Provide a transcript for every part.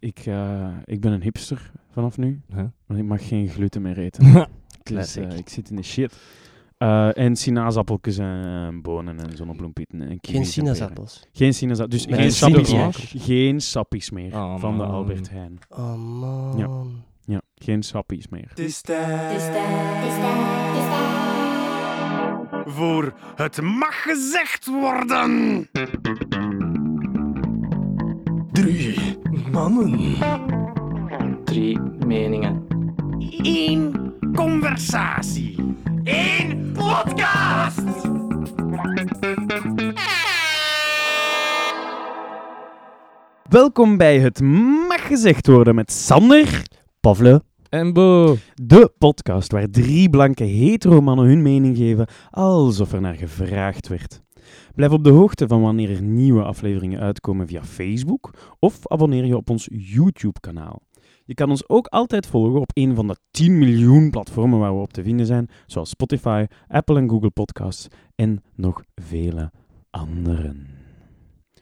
ik, eh, ik ben een hipster vanaf nu. Huh? Want ik mag geen gluten meer eten. dus eh, ik zit in de shit. Eh, en sinaasappeltjes en bonen en zonnebloempieten. En Geen sinaasappels. Geen sinaasappels. Dus geen een sappies, meer. geen sappies meer Oh, van de. Albert Heijn. Oh man. Ja. Ja, geen sappies meer. Het is tijd voor het mag gezegd worden. Drie mannen. Drie meningen. Eén conversatie. Eén podcast. Welkom bij Het Mag Gezegd Worden met Sander, Pavle, En Bo. de podcast waar drie blanke hetero mannen hun mening geven alsof er naar gevraagd werd. Blijf op de hoogte van wanneer er nieuwe afleveringen uitkomen via Facebook of abonneer je op ons YouTube-kanaal. Je kan ons ook altijd volgen op een van de 10 miljoen platformen waar we op te vinden zijn, zoals Spotify, Apple en Google Podcasts en nog vele anderen.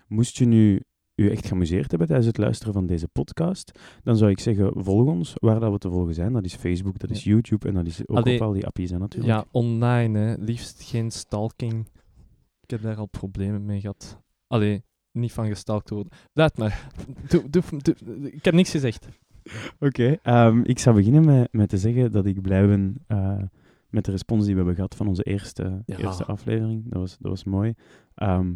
Moest je nu u echt geamuseerd hebben tijdens het luisteren van deze podcast, dan zou ik zeggen, volg ons waar dat we te volgen zijn. Dat is Facebook, dat is YouTube en dat is ook Allee, op al die appjes natuurlijk. Ja, online, hè. Liefst geen stalking. Ik heb daar al problemen mee gehad. Allee, niet van gestalkt worden. Laat maar. Doe, doe, doe- ik heb niks gezegd. Oké, ehm, ik zou beginnen met, met te zeggen dat ik blij ben eh, met de respons die we hebben gehad van onze eerste, Ja. eerste aflevering. Dat was, dat was mooi. Ehm,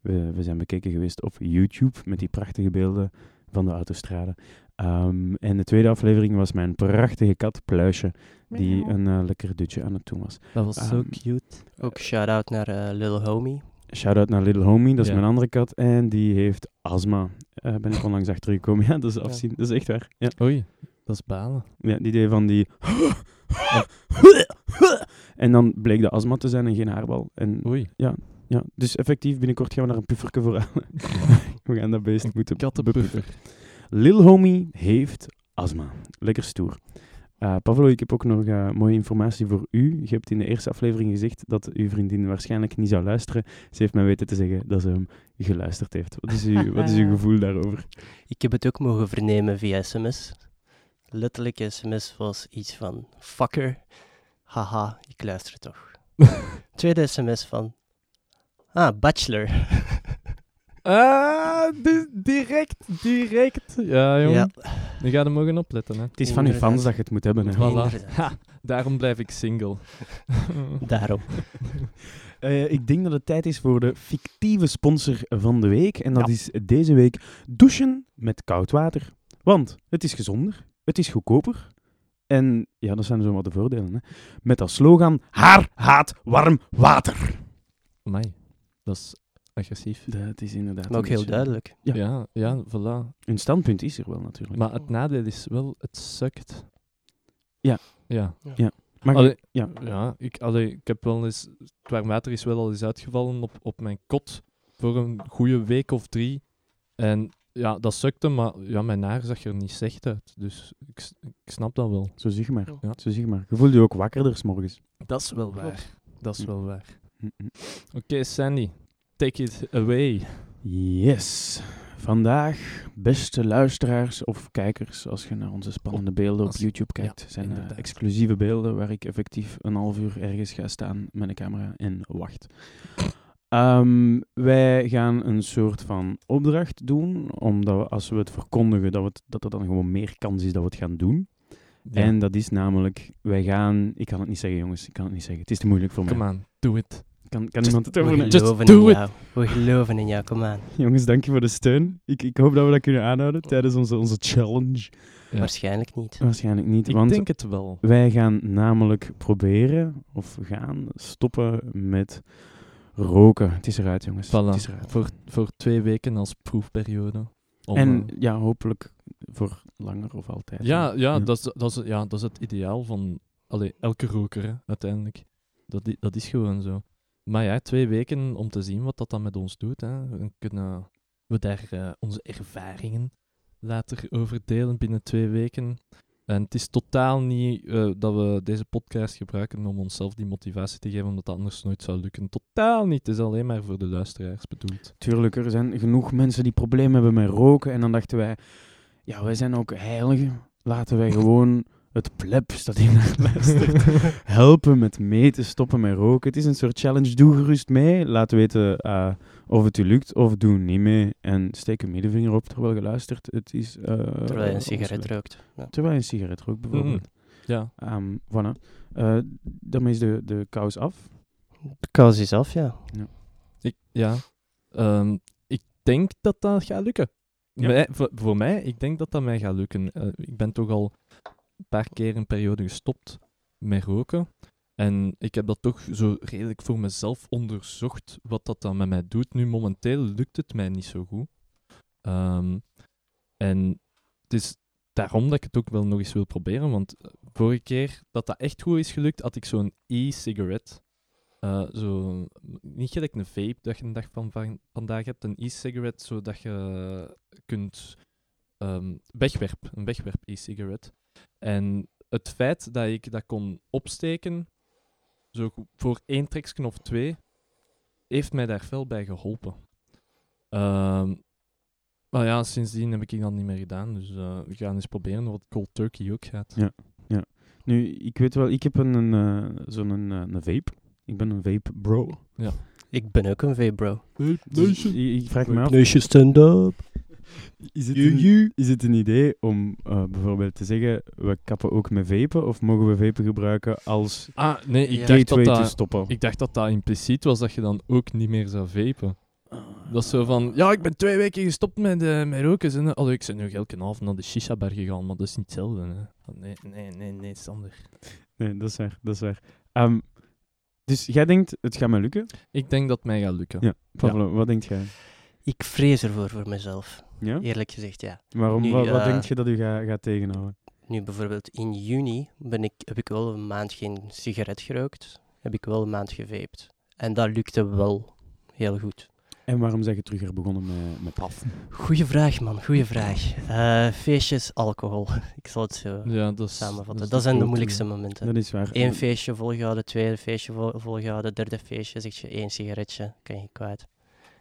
we, we zijn bekeken geweest op YouTube met die prachtige beelden van de autostrade. Ehm, en de tweede aflevering was mijn prachtige kat Pluisje, die een eh, lekker dutje aan het doen was. Dat was zo Ehm, cute. Ook shout-out naar eh, Little Homie. Shout-out naar Little Homie, dat is Ja. mijn andere kat. En die heeft astma. Eh ben ik onlangs achtergekomen. Ja, dat is afzien. Dat is echt waar. Ja. Oei, dat is balen. Ja, die deed van die... En dan bleek de astma te zijn en geen haarbal. En Oei. ja, dus effectief, binnenkort gaan we daar een pufferke voor halen. we gaan dat beest moeten Kattenpuffer. Lil Homie heeft astma. Lekker stoer. Eh Pavlo, ik heb ook nog eh, mooie informatie voor u. Je hebt in de eerste aflevering gezegd dat uw vriendin waarschijnlijk niet zou luisteren. Ze heeft mij weten te zeggen dat ze hem geluisterd heeft. Wat is, uw, wat is uw gevoel daarover? Ik heb het ook mogen vernemen via sms. Letterlijk sms was iets van... Fucker. Haha, ik luister toch. Tweede sms van... Ah, bachelor. Ah, di- direct, direct. Ja, jongen. ja, Nu ga je mogen opletten, hè. Het is van uw fans dat je het moet hebben. Hè. Voilà. Inderdaad. Ha, daarom blijf ik single. daarom. Eh, ik denk dat het tijd is voor de fictieve sponsor van de week. En dat is deze week douchen met koud water. Want het is gezonder, het is goedkoper. En ja, dat zijn zo wat de voordelen. Hè. Met als slogan: haar, haat, warm water. Amai, dat is agressief. Dat is inderdaad. Maar ook heel beetje- duidelijk. Ja. Ja, ja, voilà. Een standpunt is er wel natuurlijk. Maar het nadeel is wel, het sukt. Ja. Ja. Maar Allee, ja. ja, ik, allee, ik heb wel eens... Het warm water is wel al eens uitgevallen op, op mijn kot voor een goede week of drie. En ja, dat sukte, maar ja, mijn haar zag er niet slecht uit. Dus ik, ik snap dat wel. Zo zeg maar. Ja. Zo zeg maar. Je voelt je ook wakkerder 's morgens. Dat is wel waar. Dat is wel waar. Mm-mm. Oké, Sandy. Take it away. Yes. Vandaag, beste luisteraars of kijkers, als je naar onze spannende beelden op YouTube kijkt, ja, zijn inderdaad. exclusieve beelden waar ik effectief een half uur ergens ga staan met een camera en wacht. Ehm, wij gaan een soort van opdracht doen, omdat we, als we het verkondigen, dat, we het, dat er dan gewoon meer kans is dat we het gaan doen. Ja. En dat is namelijk, wij gaan, ik kan het niet zeggen jongens, ik kan het niet zeggen, het is te moeilijk voor mij. Come on, do it. Kan, kan Just- iemand het We overnemen? Just geloven do in it. jou. We geloven in jou, kom aan. Jongens, dank je voor de steun. Ik, ik hoop dat we dat kunnen aanhouden tijdens onze, onze challenge. Ja. Waarschijnlijk niet. Waarschijnlijk niet, Ik want denk het wel. wij gaan namelijk proberen, of gaan stoppen met roken. Het is eruit, jongens. Voilà. Het is eruit. Voor, voor twee weken als proefperiode. Om, en eh, ja, hopelijk voor langer of altijd. ja, ja, Ja. Dat is, dat, is, ja, dat is het ideaal van allee, elke roker, hè, uiteindelijk. Dat, dat is gewoon zo. Maar ja, twee weken om te zien wat dat dan met ons doet. Hè. Dan kunnen we daar eh, onze ervaringen later over delen binnen twee weken. En het is totaal niet eh, dat we deze podcast gebruiken om onszelf die motivatie te geven, omdat dat anders nooit zou lukken. Totaal niet. Het is alleen maar voor de luisteraars bedoeld. Tuurlijk, er zijn genoeg mensen die problemen hebben met roken. En dan dachten wij, ja, wij zijn ook heiligen. Laten wij gewoon het plebs dat hier naar luistert helpen met mee te stoppen met roken. Het is een soort challenge. Doe gerust mee. Laat weten eh, of het u lukt of doe niet mee. En steek een middenvinger op terwijl je luistert. Het is, eh, Terwijl je een sigaret rookt. Ja. Terwijl je een sigaret rookt, bijvoorbeeld. Ja. Ehm, voilà. Eh, daarmee is de, de kous af. De kous is af, ja. Ik, ja. Ehm, ik denk dat dat gaat lukken. Ja. Mij- voor, voor mij, ik denk dat dat mij gaat lukken. Ik ben toch al een paar keer een periode gestopt met roken. En ik heb dat toch zo redelijk voor mezelf onderzocht, wat dat dan met mij doet. Nu, momenteel lukt het mij niet zo goed. Ehm, en het is daarom dat ik het ook wel nog eens wil proberen. Want eh, vorige keer dat dat echt goed is gelukt, had ik zo'n e-cigarette. Eh, zo, niet gelijk een vape dat je een dag van, van vandaag hebt, een e-cigarette, zodat je kunt ehm wegwerp, een wegwerp e-cigarette. En het feit dat ik dat kon opsteken, zo voor één treksken of twee, heeft mij daar veel bij geholpen. Ehm, maar ja, sindsdien heb ik dat niet meer gedaan, dus eh, we gaan eens proberen wat cold turkey ook gaat. Ja. Nu, ik weet wel, ik heb een, een, eh, zo'n een, eh, een vape. Ik ben een vape bro. Ik ben ook een vape-bro. Dus ik, ik vraag me af, Neusje stand-up. Is het, een, is het een idee om eh, bijvoorbeeld te zeggen, we kappen ook met vapen, of mogen we vapen gebruiken als Ah, nee, ik, Ja. dacht dat te dat, stoppen? ik dacht dat dat impliciet was dat je dan ook niet meer zou vapen. Dat is zo van, ja, ik ben twee weken gestopt met, eh met roken. En, ik ben nu elke avond naar de shisha-bar gegaan, maar dat is niet hetzelfde. Hè. Nee, nee, nee, nee, Sander. Nee, dat is waar, dat is waar. Ehm, dus jij denkt, het gaat me lukken? Ik denk dat het mij gaat lukken. Ja. Pablo, wat denkt jij? Ik vrees ervoor voor mezelf. Ja? Eerlijk gezegd, ja. Waarom, Nu, wat, wat eh, denk je dat u gaat gaat tegenhouden? Nu bijvoorbeeld in juni ben ik, heb ik wel een maand geen sigaret gerookt. Heb ik wel een maand gevaped. En dat lukte wel heel goed. En waarom zeg je terug er begonnen met, met paf? Goeie vraag, man. Goeie vraag. Eh, feestjes, alcohol. Ik zal het zo Ja, dat is, samenvatten. is Dat, zijn de moeilijkste momenten. Dat is waar. Eén feestje volgehouden, tweede feestje vol- volgehouden, derde feestje, zeg je één sigaretje, kan je kwijt.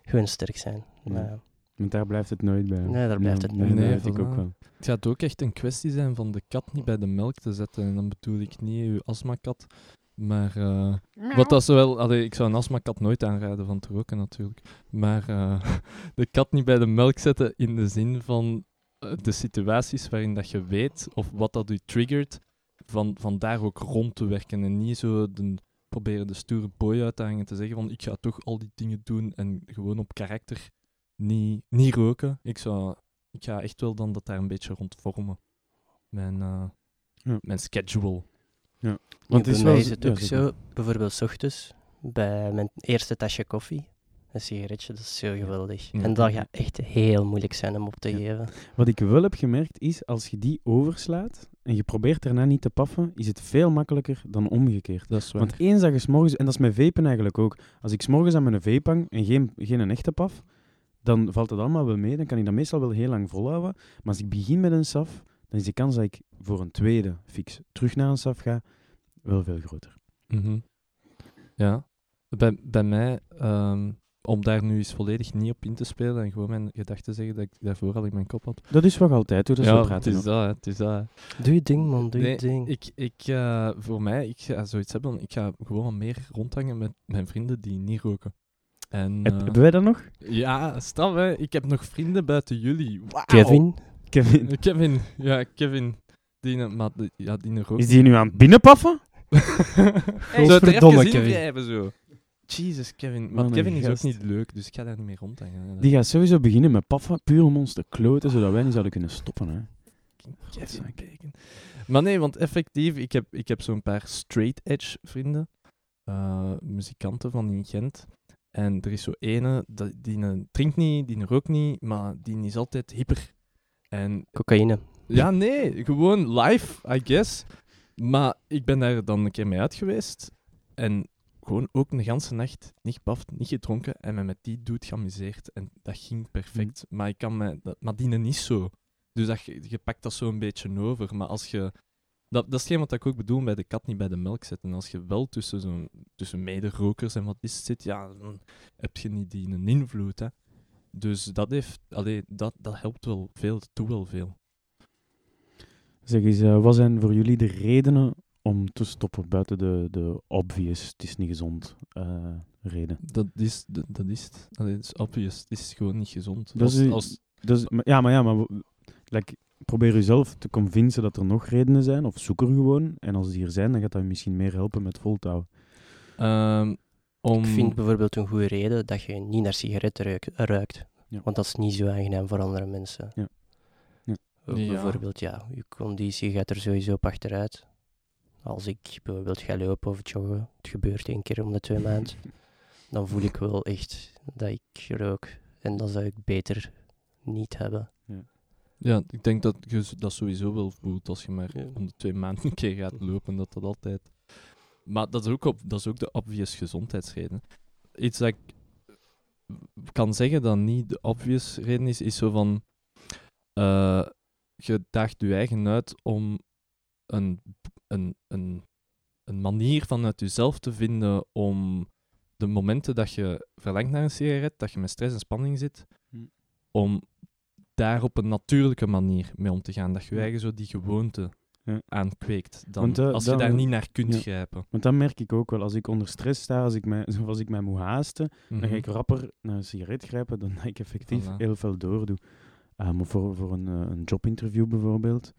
Gewoon sterk zijn. Ja. Maar, Want daar blijft het nooit bij. Nee, daar blijft het nee, nooit dat bij. weet ik Nee, ook wel. Het gaat ook echt een kwestie zijn van de kat niet bij de melk te zetten. En dan bedoel ik niet uw astmakat. Maar eh, wat dat zowel... Allee, ik zou een astmakat nooit aanraden van te roken natuurlijk. Maar eh, de kat niet bij de melk zetten in de zin van eh, de situaties waarin dat je weet of wat dat u triggert, van, van daar ook rond te werken. En niet zo de, proberen de stoere boy uit te hangen te zeggen van ik ga toch al die dingen doen en gewoon op karakter niet, niet roken. Ik, zou, ik ga echt wel dan dat daar een beetje rond vormen. Mijn, eh, Ja. mijn schedule. nu, Want bij is mij wel is het ja, ook zo, bijvoorbeeld 's ochtends, bij mijn eerste tasje koffie, een sigaretje, dat is zo geweldig. Ja. En dat gaat echt heel moeilijk zijn om op te Ja. geven. Wat ik wel heb gemerkt is, als je die overslaat en je probeert daarna niet te paffen, is het veel makkelijker dan omgekeerd. Dat is waar. Want eens dat je 's morgens, en dat is met vapen eigenlijk ook, als ik 's morgens aan mijn vape hang en geen, geen een echte paf, dan valt het allemaal wel mee. Dan kan ik dat meestal wel heel lang volhouden. Maar als ik begin met een saf, dan is de kans dat ik voor een tweede fix terug naar een saf ga, wel veel groter. Mhm. Ja. Bij, bij mij, ehm, om daar nu eens volledig niet op in te spelen en gewoon mijn gedachten zeggen dat ik daarvoor al in mijn kop had. Dat is nog altijd, hoe dat ja, zo het praten. is dat, het is dat. Doe je ding, man, doe Nee, je ding. Ik, ik, eh, voor mij, ik ga zoiets hebben, ik ga gewoon wat meer rondhangen met mijn vrienden die niet roken. En, Heb- eh, Hebben wij dat nog? ja, straf hè, ik heb nog vrienden buiten jullie. Wauw. Kevin, Kevin, Eh, Kevin, ja, Kevin. Die, maar, die- ja, die rookt. is die nu aan het binnenpaffen? Hey, zo Kevin. Kevin. zo. Jesus, Kevin. Maar Kevin is ook niet leuk, dus ik ga daar niet meer rondhangen. Die gaat sowieso beginnen met paffen, puur om ons te kloten, zodat wij niet zouden kunnen stoppen. Hè. Kevin Bacon. Maar nee, want effectief, ik heb, ik heb zo'n paar straight edge vrienden. eh, muzikanten van in Gent. En er is zo ene, die een drinkt niet, die rookt niet, maar die is altijd hyper. En cocaïne. ja, nee, gewoon live, I guess. Maar ik ben daar dan een keer mee uit geweest. En gewoon ook een ganse nacht niet gepaft, niet gedronken. En me met die dude geamuseerd. En dat ging perfect. Maar ik kan me, dat, maar niet zo. Dus dat, je, pakt dat zo een beetje over. Maar als je... Dat, dat is geen wat ik ook bedoel bij de kat niet bij de melk zetten. Als je wel tussen, zo'n tussen mederokers en wat is zit, ja, dan heb je niet die een invloed. Hè. Dus dat, heeft, allee, dat, dat helpt wel veel, dat doet wel veel. Zeg eens, eh, wat zijn voor jullie de redenen om te stoppen buiten de, de obvious, het is niet gezond eh, reden? Dat is, dat, dat is het. Allee, het is obvious. Het is gewoon niet gezond. Dat als, is- als, Dus, maar- ja, maar ja, maar like, probeer jezelf te convincen dat er nog redenen zijn, of zoek er gewoon. En als die er zijn, dan gaat dat je misschien meer helpen met voltouwen. ehm, om, Ik vind bijvoorbeeld een goede reden dat je niet naar sigaretten ruikt. ruikt. Ja. Want dat is niet zo aangenaam voor andere mensen. Ja. Ja. Bijvoorbeeld, ja, je conditie gaat er sowieso op achteruit. Als ik bijvoorbeeld ga lopen of joggen, het gebeurt één keer om de twee maanden, dan voel ik wel echt dat ik rook. En dat zou ik beter niet hebben. Ja, ik denk dat je dat sowieso wel voelt als je maar Ja. om de twee maanden een keer gaat lopen, dat dat altijd... Maar dat is ook, op, dat is ook de obvious gezondheidsreden. Iets dat ik kan zeggen dat niet de obvious reden is, is zo van... eh, je daagt je eigen uit om een, een, een, een manier vanuit jezelf te vinden om de momenten dat je verlangt naar een sigaret, dat je met stress en spanning zit, Hm. om daar op een natuurlijke manier mee om te gaan. Dat je je Ja. eigen zo die gewoonte Ja. aankweekt. Dan, eh, als je dat- daar niet naar kunt ja. grijpen. Want dat merk ik ook wel. Als ik onder stress sta, als ik mij, of als ik mij moet haasten, dan ga Mhm. ik rapper naar een sigaret grijpen dan dat ik effectief Voilà. heel veel doordoe. Ah, voor, voor een, eh, een jobinterview bijvoorbeeld,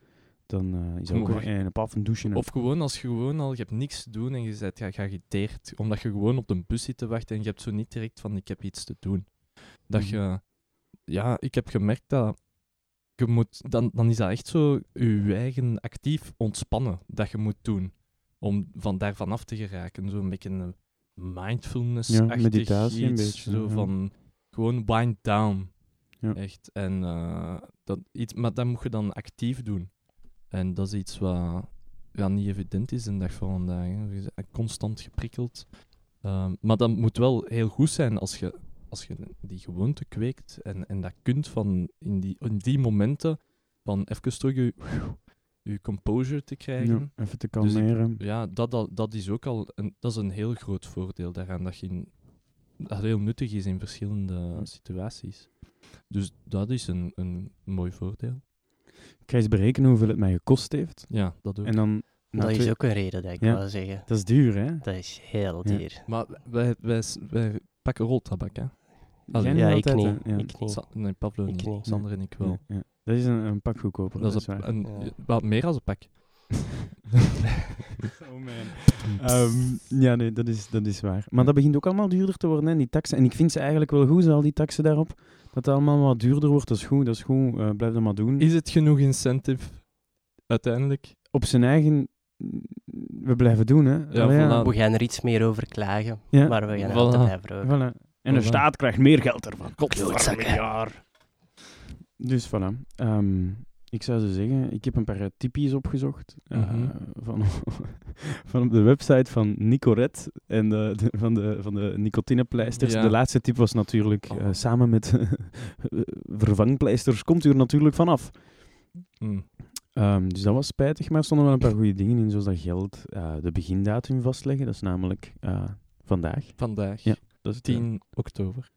dan eh, is ook een, een af en douchen. en- Of gewoon als je gewoon al, je hebt niks te doen en je bent ja, geagiteerd, omdat je gewoon op de bus zit te wachten en je hebt zo niet direct van ik heb iets te doen. Dat Mhm. je, ja, ik heb gemerkt dat je moet, dan, dan is dat echt zo je eigen actief ontspannen dat je moet doen. Om van daar vanaf te geraken. Zo'n beetje een mindfulness Ja, meditatie een iets, beetje, Zo ja. van gewoon wind down. Ja. Echt. En, eh, dat iets, maar dat moet je dan actief doen. En dat is iets wat ja, niet evident is de dag van vandaag. Hè. Constant geprikkeld. Ehm, maar dat moet wel heel goed zijn als je, als je die gewoonte kweekt en, en dat kunt van in die, in die momenten van even terug je, je composure te krijgen. ja, even te Dus kalmeren. Ja, dat, dat, dat is ook al een, dat is een heel groot voordeel daaraan. Dat, je in, dat heel nuttig is in verschillende situaties. Dus dat is een, een mooi voordeel. Ik ga eens berekenen hoeveel het mij gekost heeft. Ja, dat ook. En dan... dat is ook een reden dat ik Ja. wil zeggen. Dat is duur, hè? Dat is heel Ja. duur. Maar wij, wij, wij pakken roltabak, hè? Allee, Jij Ja, ik altijd, niet. Ja. Ik niet. Sa- nee, Pablo Ik niet. niet. Sander en ik wel. Ja, ja. Dat is een, een pak goedkoper. Dat is een, een, wat meer als een pak. Oh man. Ehm, ja, nee, dat is, dat is waar. Maar dat begint ook allemaal duurder te worden, hè, die taxen. En ik vind ze eigenlijk wel goed, zo, al die taxen daarop. Dat het allemaal wat duurder wordt, dat is goed. Dat is goed, eh, blijf dat maar doen. Is het genoeg incentive uiteindelijk? Op zijn eigen... We blijven doen, hè. Ja, Allee, voilà. We gaan er iets meer over klagen, Ja. maar we gaan Voilà. altijd blijven roken. Voilà. En de staat krijgt meer geld ervan. Klootzakken. jaar. Dus voilà. Ehm, ik zou ze zeggen, ik heb een paar eh, tipjes opgezocht. eh, Mhm. van, van op de website van Nicoret en de, de- van, de, van de nicotinepleisters. Ja. De laatste tip was natuurlijk, eh, Oh. samen met vervangpleisters komt u er natuurlijk vanaf. Mm. Ehm, dus dat was spijtig, maar er stonden wel een paar goede dingen in, zoals dat geld, eh, de begindatum vastleggen. Dat is namelijk eh, vandaag. Vandaag, Ja. Dat is het, eh, 10 oktober.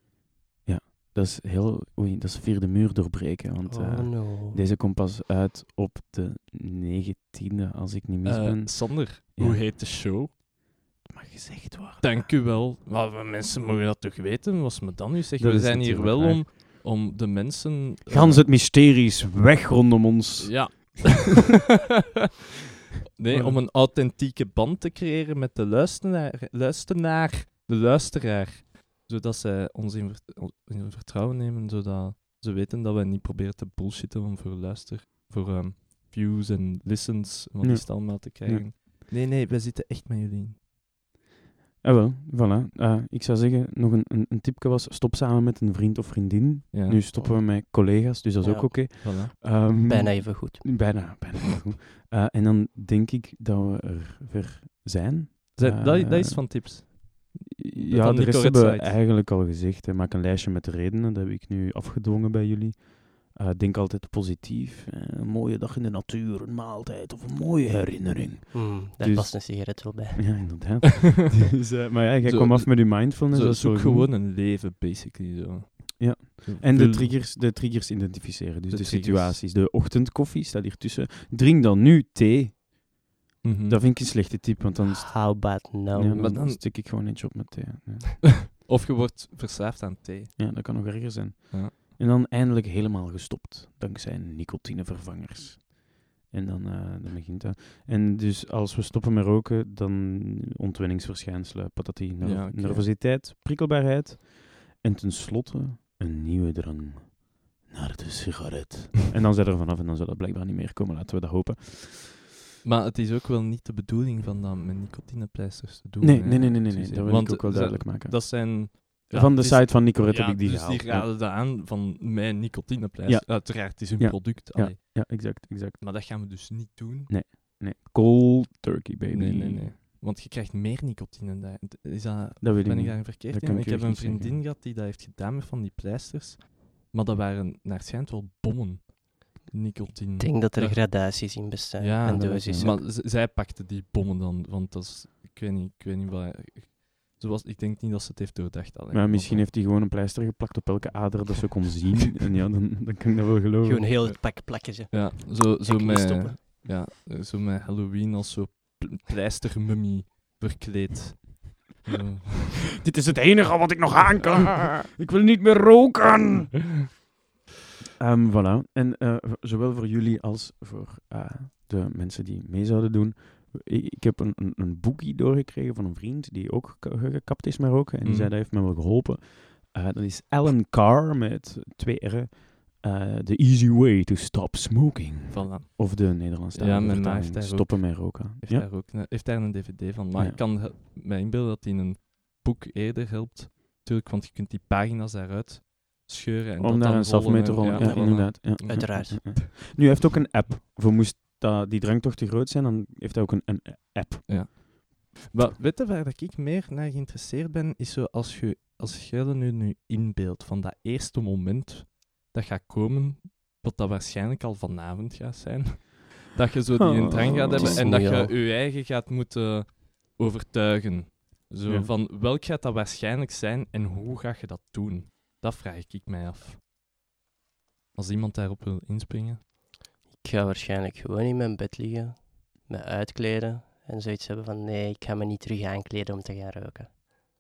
Dat is heel... Oei, dat is vierde muur doorbreken, want... eh, Oh no. Deze komt pas uit op de 19e, als ik niet mis Eh, ben. Sander, Ja. hoe heet de show? mag gezegd worden. Dank u wel. Maar mensen mogen dat toch weten? Was me dan nu zeg? Dat We zijn hier wel om, om de mensen... eh, Gans het mysterie is weg rondom ons. Ja. nee, om een authentieke band te creëren met de luisteraar, luisteraar de luisteraar. Zodat zij ons in, ver- in vertrouwen nemen, zodat ze weten dat wij niet proberen te bullshitten om voor luister, voor ehm, views en listens, wat Ja. is het allemaal te krijgen. Nee, nee, wij zitten echt met jullie. Ah wel, voilà. Ah, ik zou zeggen, nog een, een, een tipje was, stop samen met een vriend of vriendin. Ja. Nu stoppen we met collega's, dus dat is Ja. ook oké. Voilà. Ehm, Bijna even goed. Bijna, bijna wel goed. Eh, en dan denk ik dat we er weer zijn. Zij- dat, dat is Eh, van tips. Ja, de rest hebben we eigenlijk al gezegd. Hè. Maak een lijstje met de redenen, dat heb ik nu afgedwongen bij jullie. Eh, denk altijd positief. Eh, een mooie dag in de natuur, een maaltijd of een mooie herinnering. Hmm, daar Dus- past een sigaret wel bij. Ja, inderdaad. dus, eh, maar ja, jij kwam af met je mindfulness. Zo, dat is goed. gewoon een leven, basically. Zo. Ja. En de triggers, de triggers identificeren, dus de, De situaties. De ochtendkoffie staat hier tussen. Drink dan nu thee. Mhm. Dat vind ik een slechte tip, want dan, How about no? ja, dan, dan- stik ik gewoon eentje op met thee. Ja. Of je wordt verslaafd aan thee. Ja, dat kan nog erger zijn. Ja. En dan eindelijk helemaal gestopt, dankzij nicotinevervangers. En dan, eh, dan begint dat. En dus als we stoppen met roken, dan ontwenningsverschijnselen, patati, ner- Ja, oké. nervositeit, prikkelbaarheid. En tenslotte een nieuwe drang naar de sigaret. en dan zijn er vanaf en dan zal dat blijkbaar niet meer komen, laten we dat hopen. Maar het is ook wel niet de bedoeling van dat met nicotinepleisters te doen. Nee, hè. nee, nee, nee, nee, nee, dat wil want ik ook wel duidelijk maken. Dat zijn... ja, Van de is- site van Nicorette ja, heb ik die dus gehaald. die raden dat aan van mijn nicotinepleister. Uiteraard, het is een product. Ja. allee. ja, exact, exact. Maar dat gaan we dus niet doen. Nee, cold turkey, baby. Nee, nee, nee. Want je krijgt meer nicotine. daar. Is dat, Dat ik ben ik daar verkeerd Dat in? kan Ik ik heb een vriendin zeggen. gehad die dat heeft gedaan met van die pleisters. Maar dat waren naar schijnt wel bommen. Nicotine. Ik denk dat er Ja. gradaties in bestaan. Ja, en ik. Maar zij pakte die bommen dan, want dat is, ik weet niet, ik weet niet wat. Zoals, ik denk niet dat ze het heeft doordacht. Alleen, Maar misschien heeft hij gewoon een pleister geplakt op elke ader dat ze kon zien. en ja, dan, dan kan ik dat wel geloven. Gewoon heel het pak plakken ze. Ja, zo, zo, met, stoppen. ja, zo met Halloween als zo pl- pleistermummy verkleed. Dit is het enige wat ik nog aan kan. ik wil niet meer roken. Ehm voilà. En eh, zowel voor jullie als voor eh, de mensen die mee zouden doen. Ik, ik heb een, een, een boekie doorgekregen van een vriend die ook ge- gekapt is met roken. En die Mhm. zei dat heeft me wel geholpen. Eh, dat is Alan Carr met twee R'en. The Easy Way to Stop Smoking. Voilà. Of de Nederlandse Ja, mijn ma heeft ook- Stoppen met roken. Heeft, Ja? daar ook, een- heeft daar een dvd van. Maar Ja. ik kan me inbeelden dat hij in een boek eerder helpt. Tuurlijk, want je kunt die pagina's daaruit scheuren. En Om dat daar dan een self mee te rollen. Ja, inderdaad. Ja. Uiteraard. Ja, ja, ja. Nu, hij heeft ook een app. Voor moest dat, die drang toch te groot zijn, dan heeft hij ook een, een app. Maar weet je waar dat ik meer naar geïnteresseerd ben? Is zo als je als je er nu, nu inbeeldt van dat eerste moment dat gaat komen, wat dat waarschijnlijk al vanavond gaat zijn. Dat je zo die een drang gaat Oh. hebben en dat je je eigen gaat moeten overtuigen. Zo Ja. van welk gaat dat waarschijnlijk zijn en hoe ga je dat doen? Dat vraag ik mij af. Als iemand daarop wil inspringen. Ik ga waarschijnlijk gewoon in mijn bed liggen, me uitkleden en zoiets hebben van nee, ik ga me niet terug aankleden om te gaan roken.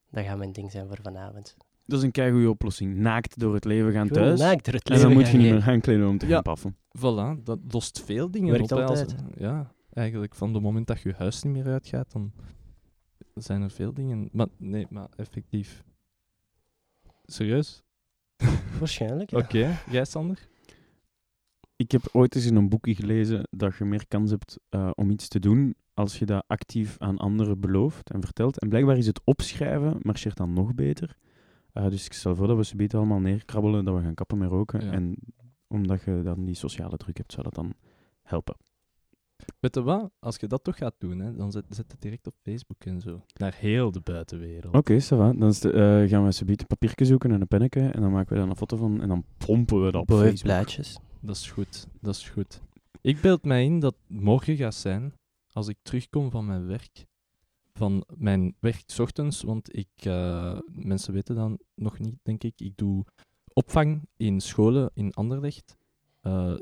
Dat gaat mijn ding zijn voor vanavond. Dat is een keigoede oplossing. Naakt door het leven gaan Gewoon thuis. naakt door het En dan leven moet je niet meer aankleden om te Ja. gaan paffen. Voilà, dat lost veel dingen Werkt op. altijd. ja, eigenlijk van het moment dat je huis niet meer uitgaat, dan zijn er veel dingen. Maar nee, maar effectief. Serieus? Waarschijnlijk, ja. Oké, jij Sander? Ik heb ooit eens in een boekje gelezen dat je meer kans hebt eh, om iets te doen als je dat actief aan anderen belooft en vertelt. En blijkbaar is het opschrijven marcheert dan nog beter. Eh, dus ik stel voor dat we ze beter allemaal neerkrabbelen, dat we gaan kappen met roken. Ja. En omdat je dan die sociale druk hebt, zou dat dan helpen. Weet je wat? Als je dat toch gaat doen, hè, dan zet, zet het direct op Facebook en zo. Naar heel de buitenwereld. Oké, ça va. Dan is de- eh, gaan we ze een papiertje zoeken en een pennetje. En dan maken we daar een foto van en dan pompen we dat op Boven Facebook. plaatjes. Dat is goed, dat is goed. Ik beeld mij in dat morgen gaat zijn, als ik terugkom van mijn werk. Van mijn werk 's ochtends, want ik, eh, mensen weten dan nog niet, denk ik. Ik doe opvang in scholen in Anderlecht. Eh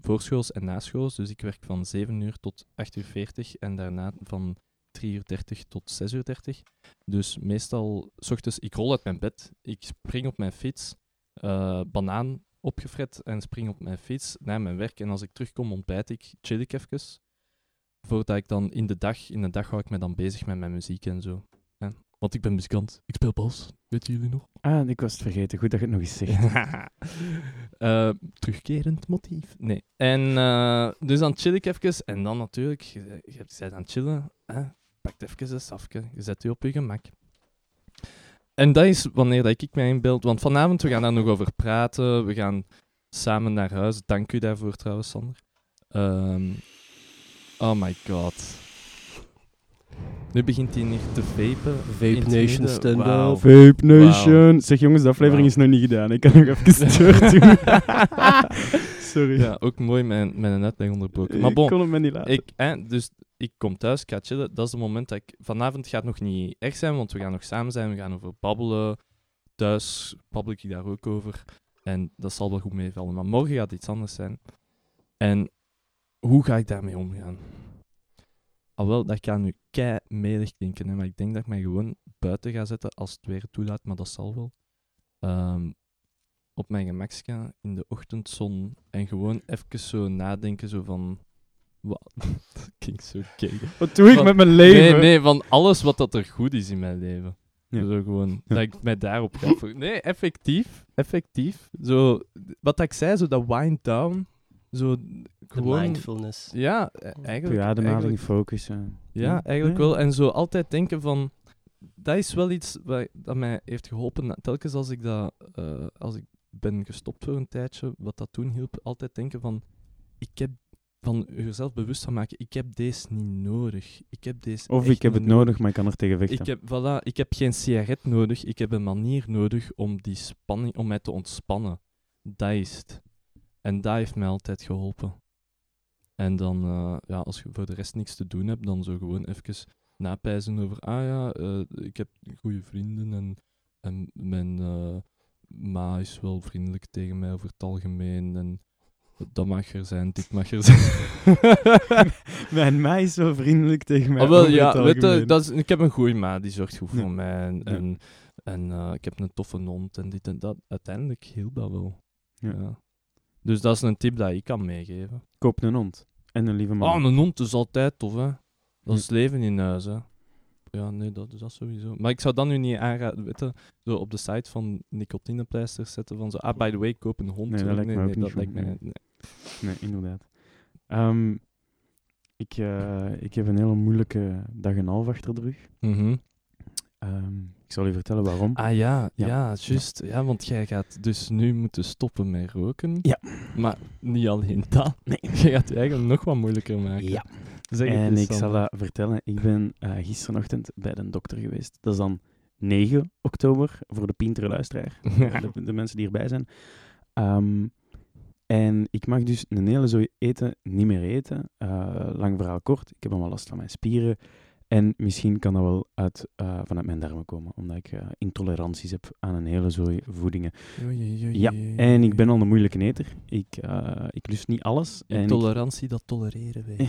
voorschools en naschools. Dus ik werk van 7 uur tot 8 uur 40 en daarna van 3 uur 30 tot 6 uur 30. Dus meestal, s ochtends, ik rol uit mijn bed, ik spring op mijn fiets, eh, banaan opgefret en spring op mijn fiets naar mijn werk. En als ik terugkom, ontbijt ik, chill ik even. Voordat ik dan in de dag, in de dag hou ik me dan bezig met mijn muziek en zo. Want ik ben muzikant, ik speel bas, weten jullie nog? Ah, ik was het vergeten. Goed dat je het nog eens zegt. Eh, terugkerend motief. Nee. En eh, dus dan chill ik even. En dan natuurlijk, je, je bent aan het chillen. Hè? Pakt even een safje. Je zet je op je gemak. En dat is wanneer dat ik mij inbeeld. Want vanavond, we gaan daar nog over praten. We gaan samen naar huis. Dank u daarvoor trouwens, Sander. Ehm, oh my god. Nu begint hij hier te vapen. Vape Nation stand. Vape Nation. Zeg jongens, de aflevering is nog niet gedaan. Ik kan nog even gestuurd doen. Sorry. Ja, ook mooi mijn, mijn uitleg onderbroken. Maar ik kon het me niet laten. Ik, hè, dus ik kom thuis, ik ga chillen. Dat is het moment dat ik... Vanavond gaat het nog niet echt zijn, want we gaan nog samen zijn. We gaan over babbelen. thuis babbel ik daar ook over. En dat zal wel goed meevallen. Maar morgen gaat het iets anders zijn. En hoe ga ik daarmee omgaan? Alhoewel, dat kan nu kei melig klinken. Hè, maar ik denk dat ik mij gewoon buiten ga zetten als het weer toelaat. Maar dat zal wel. Ehm, op mijn gemakska in de ochtendzon. En gewoon even zo nadenken zo van... Wat? dat klinkt zo gay. Wat doe ik Van- met mijn leven? Nee, nee, van alles wat dat er goed is in mijn leven. Ja. Zo gewoon, dat ik mij daarop ga Nee, effectief, effectief. Zo, wat ik zei, zo dat wind down. Zo, De gewoon... mindfulness. Ja, e- eigenlijk. Ja, de focussen. Ja, eigenlijk Ja. wel. En zo altijd denken van... Dat is wel iets wat, dat mij heeft geholpen. Telkens als ik, dat, eh, als ik ben gestopt voor een tijdje, wat dat toen hielp, altijd denken van... Ik heb van jezelf bewust van maken, ik heb deze niet nodig. Ik heb deze Of ik heb het nodig, maar ik kan er tegen vechten. ik heb, voilà, ik heb geen sigaret nodig, ik heb een manier nodig om, die spanning, om mij te ontspannen. Dat is het. En dat heeft mij altijd geholpen. En dan, eh, ja, als je voor de rest niks te doen hebt, dan zo gewoon even napijzen over, ah ja, eh, ik heb goede vrienden en, en mijn eh, ma is wel vriendelijk tegen mij over het algemeen en dat mag er zijn, dit mag er zijn. Mijn ma is zo vriendelijk tegen mij. Ah, wel, over ja, het weet je, dat is, ik heb een goede ma, die zorgt goed voor Ja. mij. En, Ja. en, en, ik heb een toffe hond en dit en dat. Uiteindelijk hielp dat wel. Ja. Ja. Dus dat is een tip dat ik kan meegeven. Koop een hond. En een lieve man. Oh, een hond is altijd tof, hè. Dat is leven in huis, hè. Ja, nee, dat is dat sowieso. Maar ik zou dat nu niet aanraden, weet je, zo op de site van nicotinepleisters zetten van zo, ah, by the way, koop een hond. Nee, dat lijkt me ook niet dat goed, lijkt mij, nee. nee. Nee, inderdaad. Ehm, ik, eh, ik heb een hele moeilijke dag en half achter de rug. Mhm. Ehm, ik zal je vertellen waarom. Ah ja, Ja. ja, juist. Ja. want jij gaat dus nu moeten stoppen met roken. Ja. Maar niet alleen dat. Nee. Je gaat het eigenlijk nog wat moeilijker maken. Ja. Zeg en ik zal dat vertellen. Ik ben eh gisterenochtend bij de dokter geweest. Dat is dan 9 oktober, voor de pintere luisteraar. de, de mensen die erbij zijn. Ehm, en ik mag dus een hele zooi eten niet meer eten. Eh, lang verhaal kort. Ik heb allemaal last van mijn spieren. En misschien kan dat wel uit, eh, vanuit mijn darmen komen, omdat ik eh, intoleranties heb aan een hele zooi voedingen. Oei, oei, oei, Ja, en ik ben al een moeilijke eter. Ik, eh, ik lust niet alles. Ik, Intolerantie, dat tolereren wij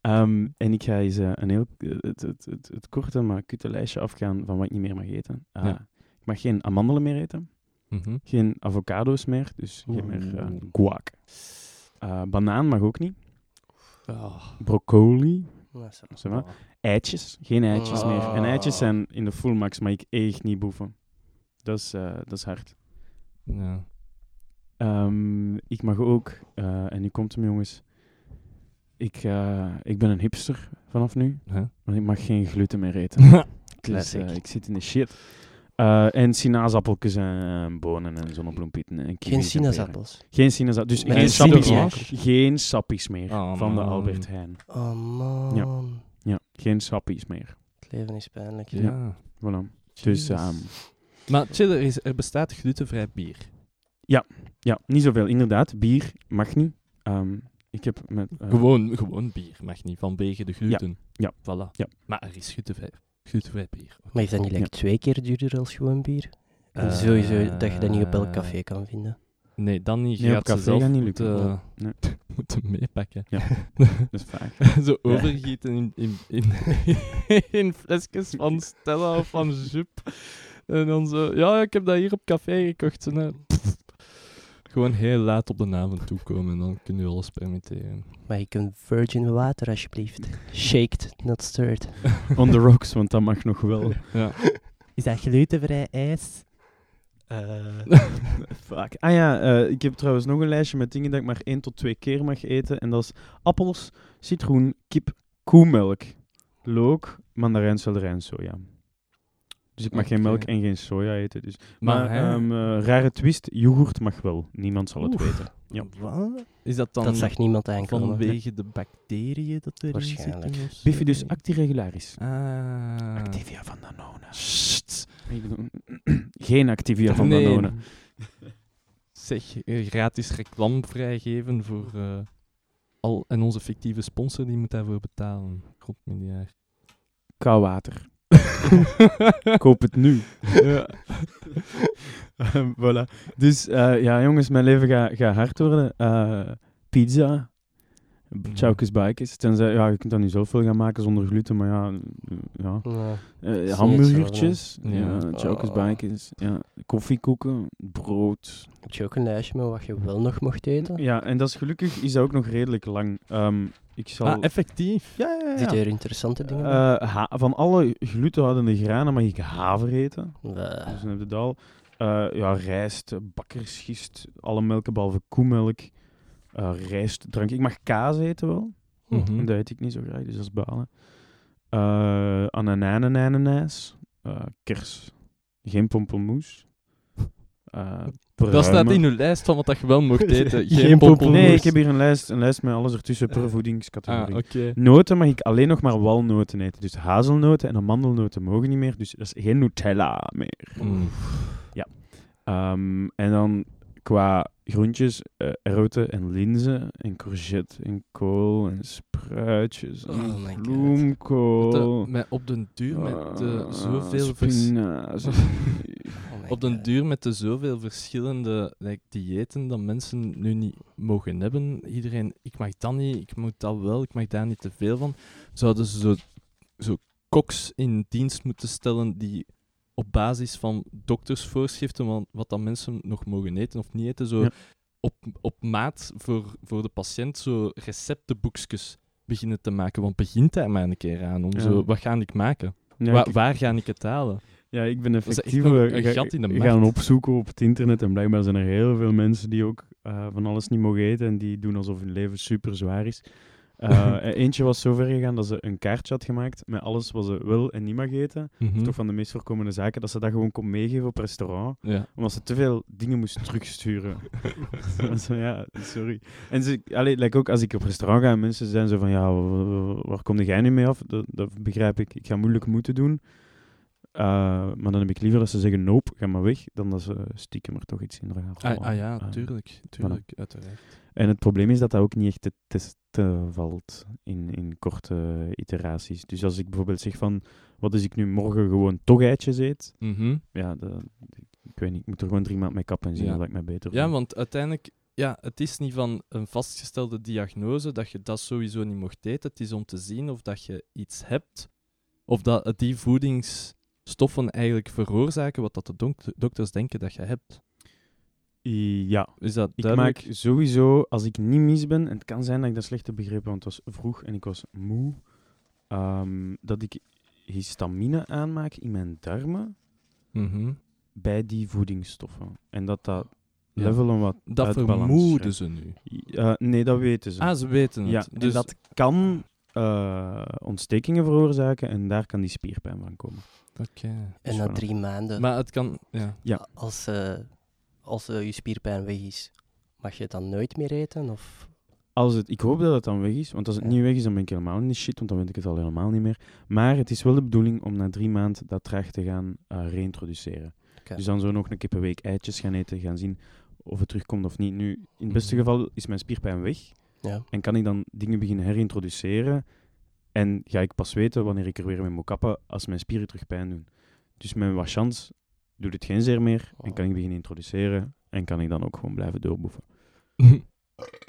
ehm, en ik ga eens een heel, het, het, het, het korte, maar kutte lijstje afgaan van wat ik niet meer mag eten. Ja. Ik mag geen amandelen meer eten. Mhm. Geen avocado's meer, dus geen meer guac. Banaan mag ook niet. Ah. Broccoli. Zeg maar. Eitjes. Geen eitjes meer. En eitjes Ah. zijn in de full max, maar ik echt niet boeven. Dat is, eh, dat is hard. Ja. Ehm, ik mag ook, eh, en nu komt hem jongens. Ik, eh, ik ben een hipster vanaf nu, Huh? want ik mag geen gluten meer eten. Dus, Classic. eh, ik zit in de shit. Eh, en sinaasappeltjes en bonen en zonnebloempieten. En Geen sinaasappels. Geen sinaasappels. Dus geen een sappies, sinaasappel. geen sappies meer Oh, van de. Albert Heijn. Oh man. Ja, geen sappies meer. Het leven is pijnlijk. Ja. Voilà. Dus ehm, Maar chill, er, is, er bestaat glutenvrij bier. ja, niet zoveel. Inderdaad, bier mag niet. Ehm, ik heb met... eh, Gewoon, gewoon bier mag niet, vanwege de gluten. Ja. Voilà. Ja. Maar er is glutenvrij, bier. Maar is dat niet like twee keer duurder als gewoon bier? En sowieso dat je dat niet op elk café kan vinden. Nee, dan niet. Je Nee, gaat ze café zelf niet moeten. Nee. moeten meepakken. Ja. Dat is vaak. Zo overgieten in, in, in, in flesjes van Stella of van Jup. En dan zo, ja, ik heb dat hier op café gekocht. En, dan pff, gewoon heel laat op de avond toekomen en dan kun je alles permitteren. Maar ik een virgin water alsjeblieft. Shaked, not stirred. On the rocks, want dat mag nog wel. Ja. Is dat glutenvrij ijs? Fuck. Ah ja, eh, ik heb trouwens nog een lijstje met dingen dat ik maar één tot twee keer mag eten. En dat is appels, citroen, kip, koemelk, look, mandarijn, selderijn, soja. Dus ik mag geen melk en geen soja eten. Dus. Maar ehm, eh, rare twist, yoghurt mag wel. Niemand zal het weten. Ja. Wat? Is dat dan Dat zag niemand aankomen. vanwege de bacteriën dat erin Waarschijnlijk. zitten? of zo? Bifidus actiregularis. Ah. Activia van Danone. Ik bedoel, geen Activia van Nee. Danone. Zeg, eh, gratis reclame vrijgeven voor eh, al... En onze fictieve sponsor, die moet daarvoor betalen. God, miljard. Koud water. Koop het nu. voilà. Dus eh, ja, jongens, mijn leven gaat gaat hard worden. Eh, pizza. Chowkes bikes. Tenzij, ja, je kunt dat niet zoveel gaan maken zonder gluten, maar ja, eh, ja. Ja. Eh, hamburgertjes, ja, Ja. chowkes bikes, ja, koffiekoeken, brood. Heb je ook een lijstje met wat je wel nog mocht eten? Ja, en dat is gelukkig is dat ook nog redelijk lang. Ehm, ik zal... Ah, effectief. ja, ja, ja. Zit er interessante dingen bij? Eh, ha- van alle glutenhoudende granen mag ik haver eten. Bleh. Dus dan heb je dat al. Eh, ja, rijst, bakkersgist, alle melken behalve koemelk. Eh rijstdrank. Ik mag kaas eten wel. En dat eet ik niet zo graag, dus dat is balen. Eh ananas, eh kers. Geen pompelmoes. Eh Dat staat in uw lijst van wat dat je wel mocht eten. Geen Geen pompelmoes. Nee, ik heb hier een lijst, een lijst met alles ertussen per Ah, voedingscategorie. oké. Noten mag ik alleen nog maar walnoten eten. Dus hazelnoten en amandelnoten mogen niet meer. Dus dat is geen Nutella meer. Mm. Ehm, en dan qua groentjes, eh erwten en linzen en courgette en kool en spruitjes en Oh bloemkool. Met, op den duur met de Ah, zoveel vers- spinazie. Oh op den duur met de zoveel verschillende like, diëten dat mensen nu niet mogen hebben. Iedereen, ik mag dat niet, ik moet dat wel, ik mag daar niet te veel van. Zouden ze zo, zo koks in dienst moeten stellen die op basis van doktersvoorschriften, wat, wat dat mensen nog mogen eten of niet eten, zo Ja. op, op maat voor, voor de patiënt zo receptenboekjes beginnen te maken. Want begint daar maar een keer aan om Ja. zo, wat ga ik maken? Ja, Wa- ik- waar ga ik het halen? Ja, ik ben effectief eh, een ga- gat in de gaan markt. opzoeken op het internet. En blijkbaar zijn er heel veel mensen die ook eh, van alles niet mogen eten. En die doen alsof hun leven super zwaar is. Eh, eentje was zo ver gegaan dat ze een kaartje had gemaakt met alles wat ze wil en niet mag eten. Is toch van de meest voorkomende zaken. Dat ze dat gewoon kon meegeven op restaurant. Ja. Omdat ze te veel dingen moest terugsturen. zo, ja, sorry. En ze, allee, like ook als ik op restaurant ga en mensen zijn zo van, ja, wa- wa- waar kom jij nu mee af? Dat, dat begrijp ik. Ik ga moeilijk moeten doen. Eh, maar dan heb ik liever dat ze zeggen, nope, ga maar weg, dan dat ze stiekem er toch iets in gaan Ah, ah ja, Eh, tuurlijk. tuurlijk uiteraard. en het probleem is dat dat ook niet echt te testen valt in, in korte iteraties. Dus als ik bijvoorbeeld zeg van, wat als ik nu morgen gewoon toch eitjes eet? Mhm. Ja, dat, ik weet niet, ik moet er gewoon drie maanden mee kappen en zien Ja. dat ik mij beter Ja, want uiteindelijk, ja, het is niet van een vastgestelde diagnose dat je dat sowieso niet mocht eten. Het is om te zien of dat je iets hebt, of dat die voedingsstoffen eigenlijk veroorzaken wat dat de dok- dokters denken dat je hebt. Ja, Is dat ik duidelijk? maak sowieso, als ik niet mis ben, en het kan zijn dat ik dat slecht heb begrepen, want het was vroeg en ik was moe, ehm, dat ik histamine aanmaak in mijn darmen Mhm. bij die voedingsstoffen. En dat dat Ja. level een wat Dat vermoeden ze nu. Nee, dat weten ze. Ah, ze weten het. ja, dus en dat kan eh, ontstekingen veroorzaken en daar kan die spierpijn van komen. Oké. En na voilà. drie maanden, Maar het kan... Ja. Ja. als, eh, als eh, je spierpijn weg is, mag je het dan nooit meer eten? Of? Als het, ik hoop dat het dan weg is, want als het Ja. niet weg is, dan ben ik helemaal in de shit, want dan weet ik het al helemaal niet meer. Maar het is wel de bedoeling om na drie maanden dat traag te gaan eh, reintroduceren. Dus dan zo nog een keer per week eitjes gaan eten, gaan zien of het terugkomt of niet. Nu, in het beste Mhm. geval is mijn spierpijn weg Ja. en kan ik dan dingen beginnen herintroduceren. En ga ik pas weten wanneer ik er weer mee moet kappen als mijn spieren terug pijn doen. Dus met wat chance doet het geen zeer meer en kan ik beginnen introduceren en kan ik dan ook gewoon blijven doorboeven.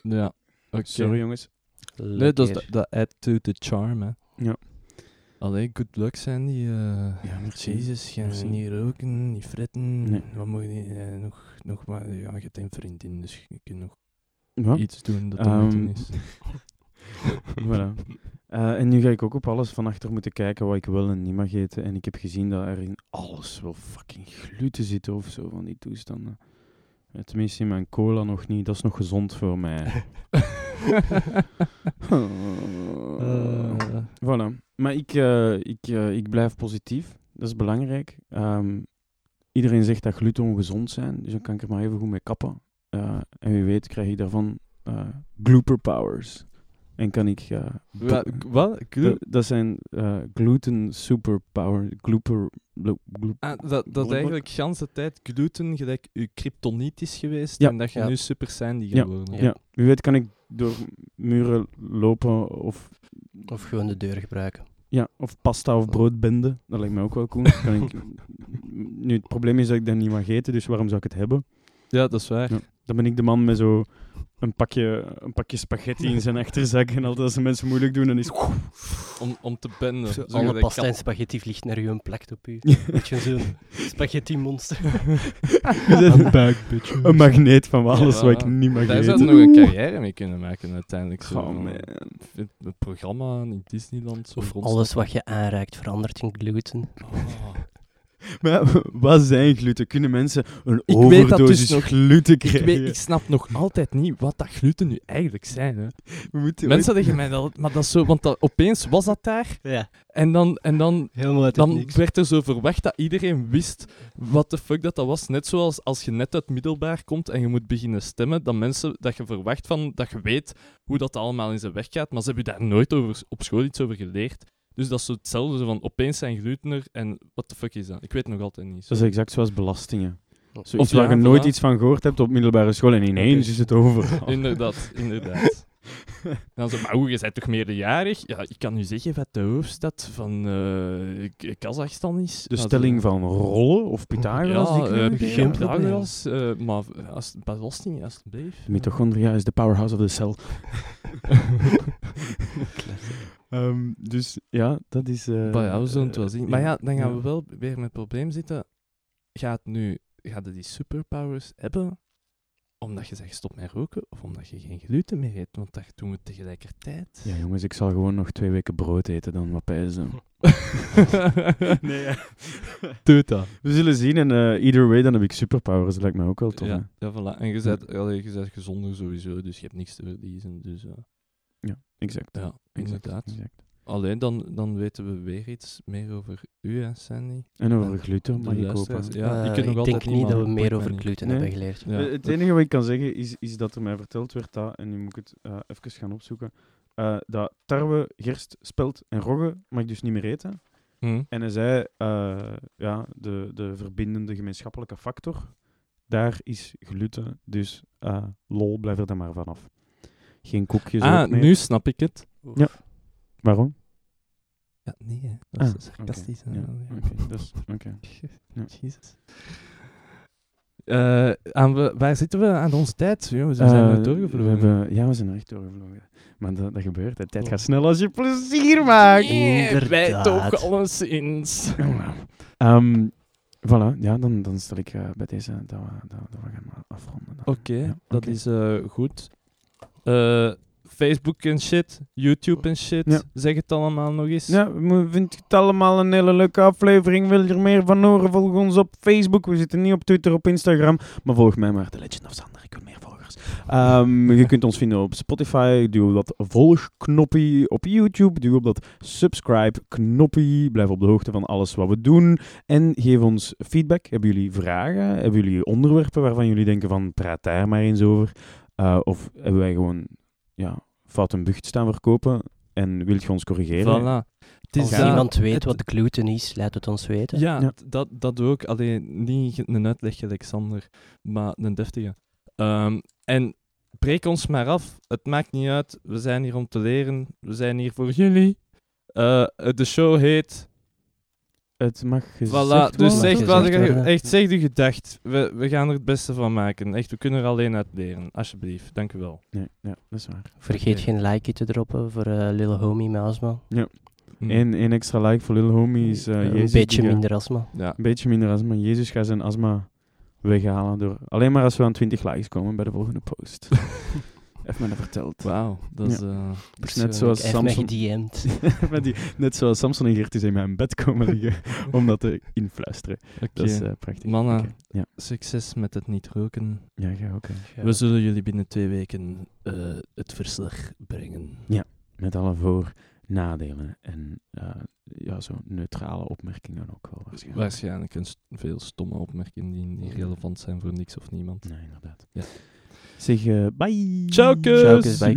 ja. Oké. Sorry jongens. Nee, dat, is dat, add to the charm, hè. Ja. Allee, good luck zijn die... eh Ja, merci. Jezus, gaan Merci. niet roken, niet fretten. Nee. Wat moet je eh, nog, nog maar... Ja, je hebt een vriendin, dus je kunt nog Ja. iets doen dat er Ehm, moeten is. voilà. Eh, en nu ga ik ook op alles van achter moeten kijken wat ik wel en niet mag eten. En ik heb gezien dat er in alles wel fucking gluten zit of zo van die toestanden. Ja, tenminste in mijn cola nog niet. Dat is nog gezond voor mij. Eh, Voilà. Maar ik, eh, ik, ik blijf positief. Dat is belangrijk. Ehm, iedereen zegt dat gluten ongezond zijn, dus dan kan ik er maar even goed mee kappen. En wie weet krijg ik daarvan glooper powers. En kan ik... eh, Wa- bo- k- Wat? Glu- dat, zijn eh, gluten superpower... Glooper... glo- glo- Ah, dat, dat eigenlijk de hele tijd gluten gelijk uw kryptoniet is geweest Ja. en dat je Ja. nu super sandy Ja. geworden ja. wie weet kan ik door muren lopen of... Of gewoon de deur gebruiken. Ja, of pasta of broodbende. Dat lijkt me ook wel cool. Kan ik... Nu, het probleem is dat ik dat niet mag eten, dus waarom zou ik het hebben? Ja, dat is waar. Ja. Dan ben ik de man met zo een pakje, een pakje spaghetti in zijn achterzak. En altijd als de mensen moeilijk doen, dan is Om, om te benden. Zo, alle pasta en spaghetti vliegt naar u en plakt op u. Weet je, zo'n spaghetti-monster. een, bitch. een magneet van alles Ja, wat ik niet mag Daar eten. zou je nog een carrière mee kunnen maken uiteindelijk. Zo, Oh, man. Het programma in Disneyland. Zo Of alles wat je aanraakt verandert in gluten. Oh. Maar wat zijn gluten? Kunnen mensen een Ik weet dat dus nog- gluten Ik, krijgen? weet, ik snap nog altijd niet wat dat gluten nu eigenlijk zijn. Hè. We moeten Mensen zeggen mij dat, maar dat is zo, want dat, opeens was dat daar. Ja, En dan, en dan, dan werd er zo verwacht dat iedereen wist wat de fuck dat, dat was. Net zoals als je net uit middelbaar komt en je moet beginnen stemmen, dat mensen, dat je verwacht van, dat je weet hoe dat allemaal in zijn weg gaat. Maar ze hebben daar nooit over, op school iets over geleerd. Dus dat is zo hetzelfde, zo van opeens zijn gluten er en wat de fuck is dat? Ik weet het nog altijd niet. Dat is exact zoals belastingen. Zoiets Of waar ja, je nooit voilà. iets van gehoord hebt op middelbare school en ineens is het overal. Inderdaad, inderdaad. Dan zo, maar hoe, je bent toch meerderjarig? Ja, ik kan u zeggen wat de hoofdstad van eh, K- Kazachstan is. De stelling zo- van rollen of Pythagoras? Ja, eh, we geen. Pythagoras, eh, maar als, belasting, alsjeblieft. Mitochondria is de powerhouse of the cell. Ehm, dus ja, dat is... eh, Maar ja, we zullen het wel eh, zien. Maar ja, dan gaan we wel weer met het probleem zitten. Gaat nu, gaat je die superpowers hebben omdat je zegt stop met roken of omdat je geen gluten meer eet? Want dat doen we tegelijkertijd. Ja, jongens, ik zal gewoon nog twee weken brood eten, dan wat pijzen. nee, ja. Doe dat. We zullen zien en eh either way, dan heb ik superpowers. Dat lijkt mij ook wel tof. hè. Ja, ja, voilà. En je bent, allee, je bent gezonder sowieso, dus je hebt niks te verliezen. Dus eh, Exact. ja, exact, inderdaad. exact. Alleen dan, dan weten we weer iets meer over u, hè, Sandy. En over Ja. gluten mag De ik hopen. Ja, Eh, ik nog ik denk niet dat we maar meer over gluten Nee. hebben geleerd. Ja, Eh, het enige wat ik kan zeggen is, is dat er mij verteld werd dat, en nu moet ik het eh, even gaan opzoeken, eh, dat tarwe, gerst, spelt en rogge mag ik dus niet meer eten. Hm. En hij zei, eh, ja, de, de verbindende gemeenschappelijke factor, daar is gluten. Dus eh, lol, blijf er dan maar vanaf. Geen koekjes Ah, ook meer. nu snap ik het. Waarom? Ja, nee, hè. dat is Ah, sarcastisch. oké. hè. Ja, is-. Jezus. Eh, aan we, waar zitten we aan onze tijd? We zijn Eh, er doorgevlogen. we hebben- ja, we zijn echt doorgevlogen. Maar dat, dat gebeurt. De tijd gaat snel als je plezier maakt. Nee, wij toch alleszins. Ehm voilà, ja, dan, dan stel ik eh, bij deze dat we, dat, dat we gaan afronden. Oké, Ja, dat is eh, goed. Facebook en shit, YouTube en shit. Ja. Zeg het allemaal nog eens. Ja, mo- vind je het allemaal een hele leuke aflevering? Wil je er meer van horen? Volg ons op Facebook. We zitten niet op Twitter, op Instagram. Maar volg mij maar, The Legend of Sander. Ik wil meer volgers. Ehm, je kunt ons vinden op Spotify. Duw op dat volgknoppie. Op YouTube. Duw op dat subscribe-knoppie. Blijf op de hoogte van alles wat we doen. En geef ons feedback. Hebben jullie vragen? Hebben jullie onderwerpen waarvan jullie denken van praat daar maar eens over? Eh, of hebben wij gewoon ja, fout en bucht staan verkopen? En wilt je ons corrigeren? Voilà. Het is Als dat- iemand weet het- wat gluten is, laat het ons weten. Ja, Ja. Dat, dat ook. Alleen niet een uitleg Alexander, maar een deftige. Ehm, en breek ons maar af. Het maakt niet uit. We zijn hier om te leren. We zijn hier voor jullie. Eh, de show heet. Het mag gezegd Voilà, dus worden. zeg wat je, echt zeg de gedacht. We, we gaan er het beste van maken. Echt, we kunnen er alleen uit leren. Alsjeblieft, dank u wel. Nee, ja, dat is waar. Vergeet geen like te droppen voor eh Lille Homie met astma. Hm. Eén één extra like voor Lil Homie is eh, een Jezus beetje die gaat- minder astma. Ja. Een beetje minder astma. Jezus gaat zijn astma weghalen door... Alleen maar als we aan 20 likes komen bij de volgende post. Heeft mij dat verteld. Wauw, dat is... eh, Dus net eh, zoals Samson... die, net zoals Samson en Geert is in mijn bed komen liggen om dat te influisteren. Oké. Dat is eh, prachtig. Mannen. Ja, Succes met het niet roken. ja ga ook. hè. We zullen jullie binnen twee weken eh, het verslag brengen. Met alle voor, nadelen en eh, ja, zo neutrale opmerkingen ook wel waarschijnlijk. Waarschijnlijk een st- veel stomme opmerkingen die niet relevant zijn voor niks of niemand. Nee, inderdaad. Ja. Zeg, uh, bye. Ciao, kus. Ciao, kus, bye.